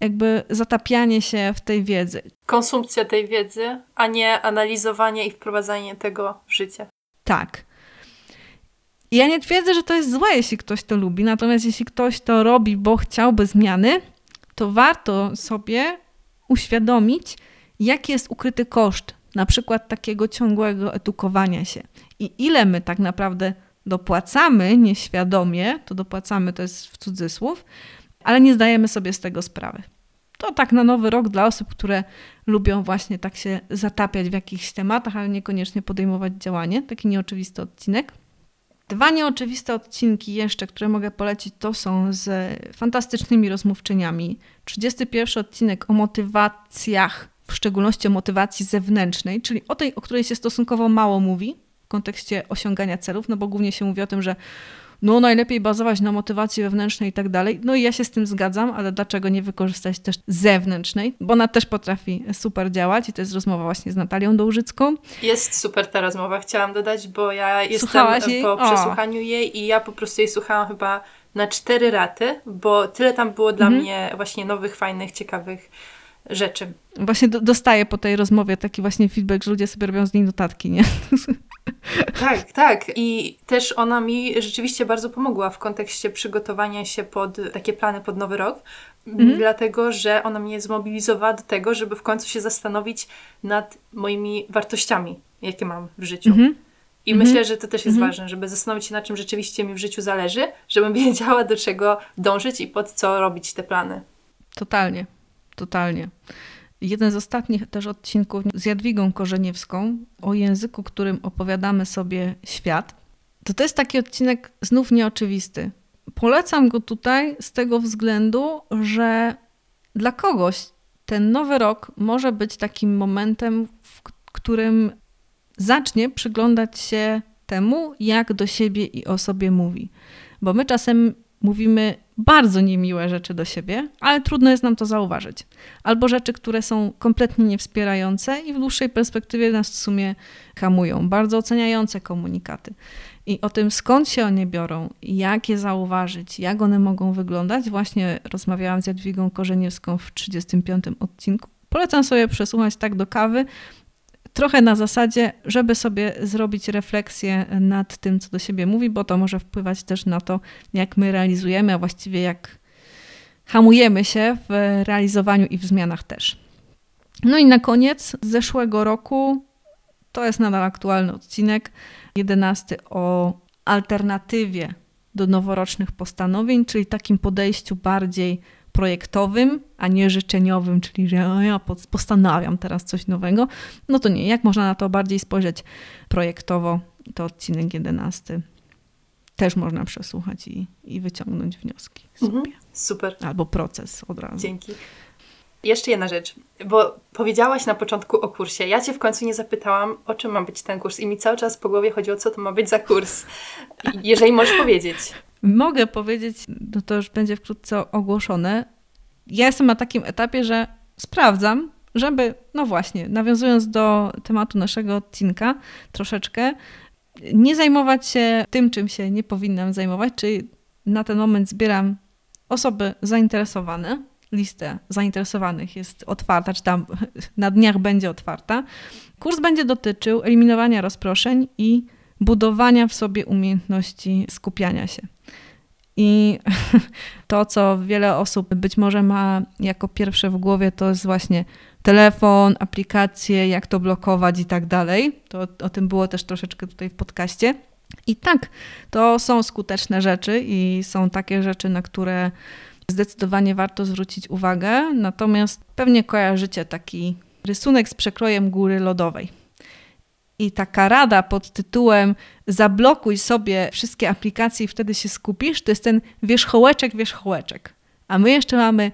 jakby zatapianie się w tej wiedzy. Konsumpcja tej wiedzy, a nie analizowanie i wprowadzanie tego w życie. Tak. Ja nie twierdzę, że to jest złe, jeśli ktoś to lubi, natomiast jeśli ktoś to robi, bo chciałby zmiany, to warto sobie uświadomić, jaki jest ukryty koszt na przykład takiego ciągłego edukowania się i ile my tak naprawdę dopłacamy nieświadomie, to dopłacamy to jest w cudzysłów, ale nie zdajemy sobie z tego sprawy. To tak na nowy rok dla osób, które lubią właśnie tak się zatapiać w jakichś tematach, ale niekoniecznie podejmować działanie. Taki nieoczywisty odcinek. Dwa nieoczywiste odcinki jeszcze, które mogę polecić, to są z fantastycznymi rozmówczyniami. 31 odcinek o motywacjach, w szczególności o motywacji zewnętrznej, czyli o tej, o której się stosunkowo mało mówi w kontekście osiągania celów, no bo głównie się mówi o tym, że no najlepiej bazować na motywacji wewnętrznej i tak dalej. No i ja się z tym zgadzam, ale dlaczego nie wykorzystać też zewnętrznej? Bo ona też potrafi super działać i to jest rozmowa właśnie z Natalią Dołżycką. Jest super ta rozmowa, chciałam dodać, bo ja jestem jej? po o. przesłuchaniu jej i ja po prostu jej słuchałam chyba na cztery raty, bo tyle tam było dla mhm. mnie właśnie nowych, fajnych, ciekawych rzeczy. Właśnie do, dostaję po tej rozmowie taki właśnie feedback, że ludzie sobie robią z niej notatki, nie? Tak, tak. I też ona mi rzeczywiście bardzo pomogła w kontekście przygotowania się pod takie plany pod nowy rok, mhm. dlatego że ona mnie zmobilizowała do tego, żeby w końcu się zastanowić nad moimi wartościami, jakie mam w życiu. Mhm. I mhm. myślę, że to też jest mhm. ważne, żeby zastanowić się, na czym rzeczywiście mi w życiu zależy, żebym wiedziała, do czego dążyć i pod co robić te plany. Totalnie, totalnie. Jeden z ostatnich też odcinków z Jadwigą Korzeniewską o języku, którym opowiadamy sobie świat. to to jest taki odcinek znów nieoczywisty. Polecam go tutaj z tego względu, że dla kogoś ten nowy rok może być takim momentem, w którym zacznie przyglądać się temu, jak do siebie i o sobie mówi. Bo my czasem mówimy bardzo niemiłe rzeczy do siebie, ale trudno jest nam to zauważyć. Albo rzeczy, które są kompletnie niewspierające i w dłuższej perspektywie nas w sumie hamują. Bardzo oceniające komunikaty. I o tym, skąd się one biorą, jak je zauważyć, jak one mogą wyglądać, właśnie rozmawiałam z Jadwigą Korzeniewską w 35 odcinku. Polecam sobie przesłuchać tak do kawy, trochę na zasadzie, żeby sobie zrobić refleksję nad tym, co do siebie mówi, bo to może wpływać też na to, jak my realizujemy, a właściwie jak hamujemy się w realizowaniu i w zmianach też. No i na koniec zeszłego roku, to jest nadal aktualny odcinek, 11 o alternatywie do noworocznych postanowień, czyli takim podejściu bardziej projektowym, a nie życzeniowym, czyli że ja postanawiam teraz coś nowego, no to nie. Jak można na to bardziej spojrzeć projektowo, to odcinek 11 też można przesłuchać i, i wyciągnąć wnioski. Mhm, super. Albo proces od razu. Dzięki. Jeszcze jedna rzecz, bo powiedziałaś na początku o kursie. Ja Cię w końcu nie zapytałam, o czym ma być ten kurs i mi cały czas po głowie chodziło, co to ma być za kurs. Jeżeli możesz powiedzieć. Mogę powiedzieć, no to już będzie wkrótce ogłoszone. Ja jestem na takim etapie, że sprawdzam, żeby, no właśnie, nawiązując do tematu naszego odcinka troszeczkę, nie zajmować się tym, czym się nie powinnam zajmować, czyli na ten moment zbieram osoby zainteresowane. Lista zainteresowanych jest otwarta, czy tam na dniach będzie otwarta. Kurs będzie dotyczył eliminowania rozproszeń i budowania w sobie umiejętności skupiania się. I to, co wiele osób być może ma jako pierwsze w głowie, to jest właśnie telefon, aplikacje, jak to blokować i tak dalej. To o tym było też troszeczkę tutaj w podcaście. I tak, to są skuteczne rzeczy i są takie rzeczy, na które zdecydowanie warto zwrócić uwagę. Natomiast pewnie kojarzycie taki rysunek z przekrojem góry lodowej. I taka rada pod tytułem zablokuj sobie wszystkie aplikacje i wtedy się skupisz, to jest ten wierzchołeczek, wierzchołeczek. A my jeszcze mamy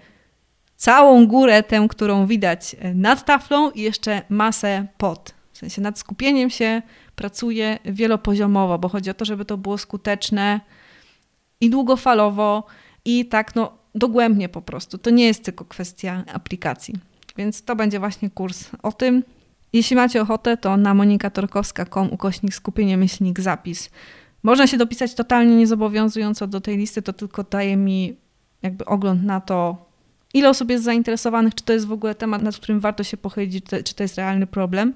całą górę, tę, którą widać nad taflą i jeszcze masę pod. W sensie nad skupieniem się pracuje wielopoziomowo, bo chodzi o to, żeby to było skuteczne i długofalowo i tak no dogłębnie po prostu. To nie jest tylko kwestia aplikacji. Więc to będzie właśnie kurs o tym, jeśli macie ochotę, to na monikatorkowska.com ukośnik skupienie myślnik zapis. Można się dopisać totalnie niezobowiązująco do tej listy, to tylko daje mi jakby ogląd na to, ile osób jest zainteresowanych, czy to jest w ogóle temat, nad którym warto się pochylić, czy to jest realny problem.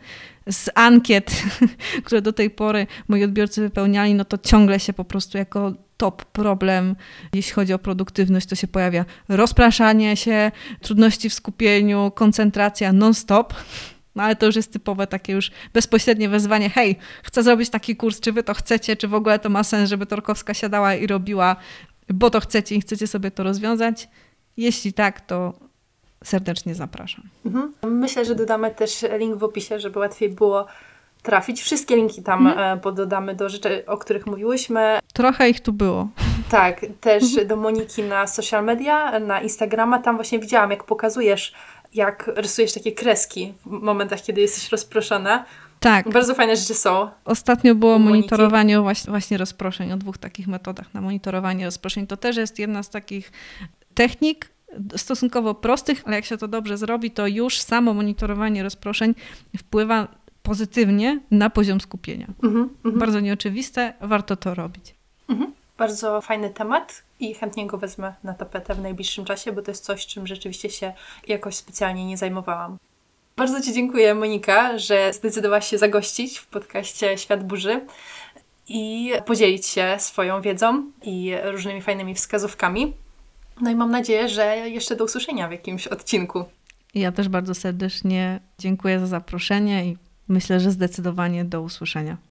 Z ankiet, które do tej pory moi odbiorcy wypełniali, no to ciągle się po prostu jako top problem, jeśli chodzi o produktywność, to się pojawia rozpraszanie się, trudności w skupieniu, koncentracja non-stop. No ale to już jest typowe takie już bezpośrednie wezwanie, hej, chcę zrobić taki kurs, czy wy to chcecie, czy w ogóle to ma sens, żeby Torkowska siadała i robiła, bo to chcecie i chcecie sobie to rozwiązać. Jeśli tak, to serdecznie zapraszam. Mhm. Myślę, że dodamy też link w opisie, żeby łatwiej było trafić. Wszystkie linki tam mhm. E, pododamy do rzeczy, o których mówiłyśmy. Trochę ich tu było. Tak, też do Moniki na social media, na Instagrama. Tam właśnie widziałam, jak pokazujesz jak rysujesz takie kreski w momentach, kiedy jesteś rozproszona. Tak. Bardzo fajne rzeczy są. Ostatnio było monitorowanie właśnie rozproszeń, o dwóch takich metodach na monitorowanie rozproszeń. To też jest jedna z takich technik stosunkowo prostych, ale jak się to dobrze zrobi, to już samo monitorowanie rozproszeń wpływa pozytywnie na poziom skupienia. Mhm, mhm. Bardzo nieoczywiste, warto to robić. Bardzo fajny temat i chętnie go wezmę na tapetę w najbliższym czasie, bo to jest coś, czym rzeczywiście się jakoś specjalnie nie zajmowałam. Bardzo Ci dziękuję, Monika, że zdecydowałaś się zagościć w podcaście Świat Burzy i podzielić się swoją wiedzą i różnymi fajnymi wskazówkami. No i mam nadzieję, że jeszcze do usłyszenia w jakimś odcinku. Ja też bardzo serdecznie dziękuję za zaproszenie i myślę, że zdecydowanie do usłyszenia.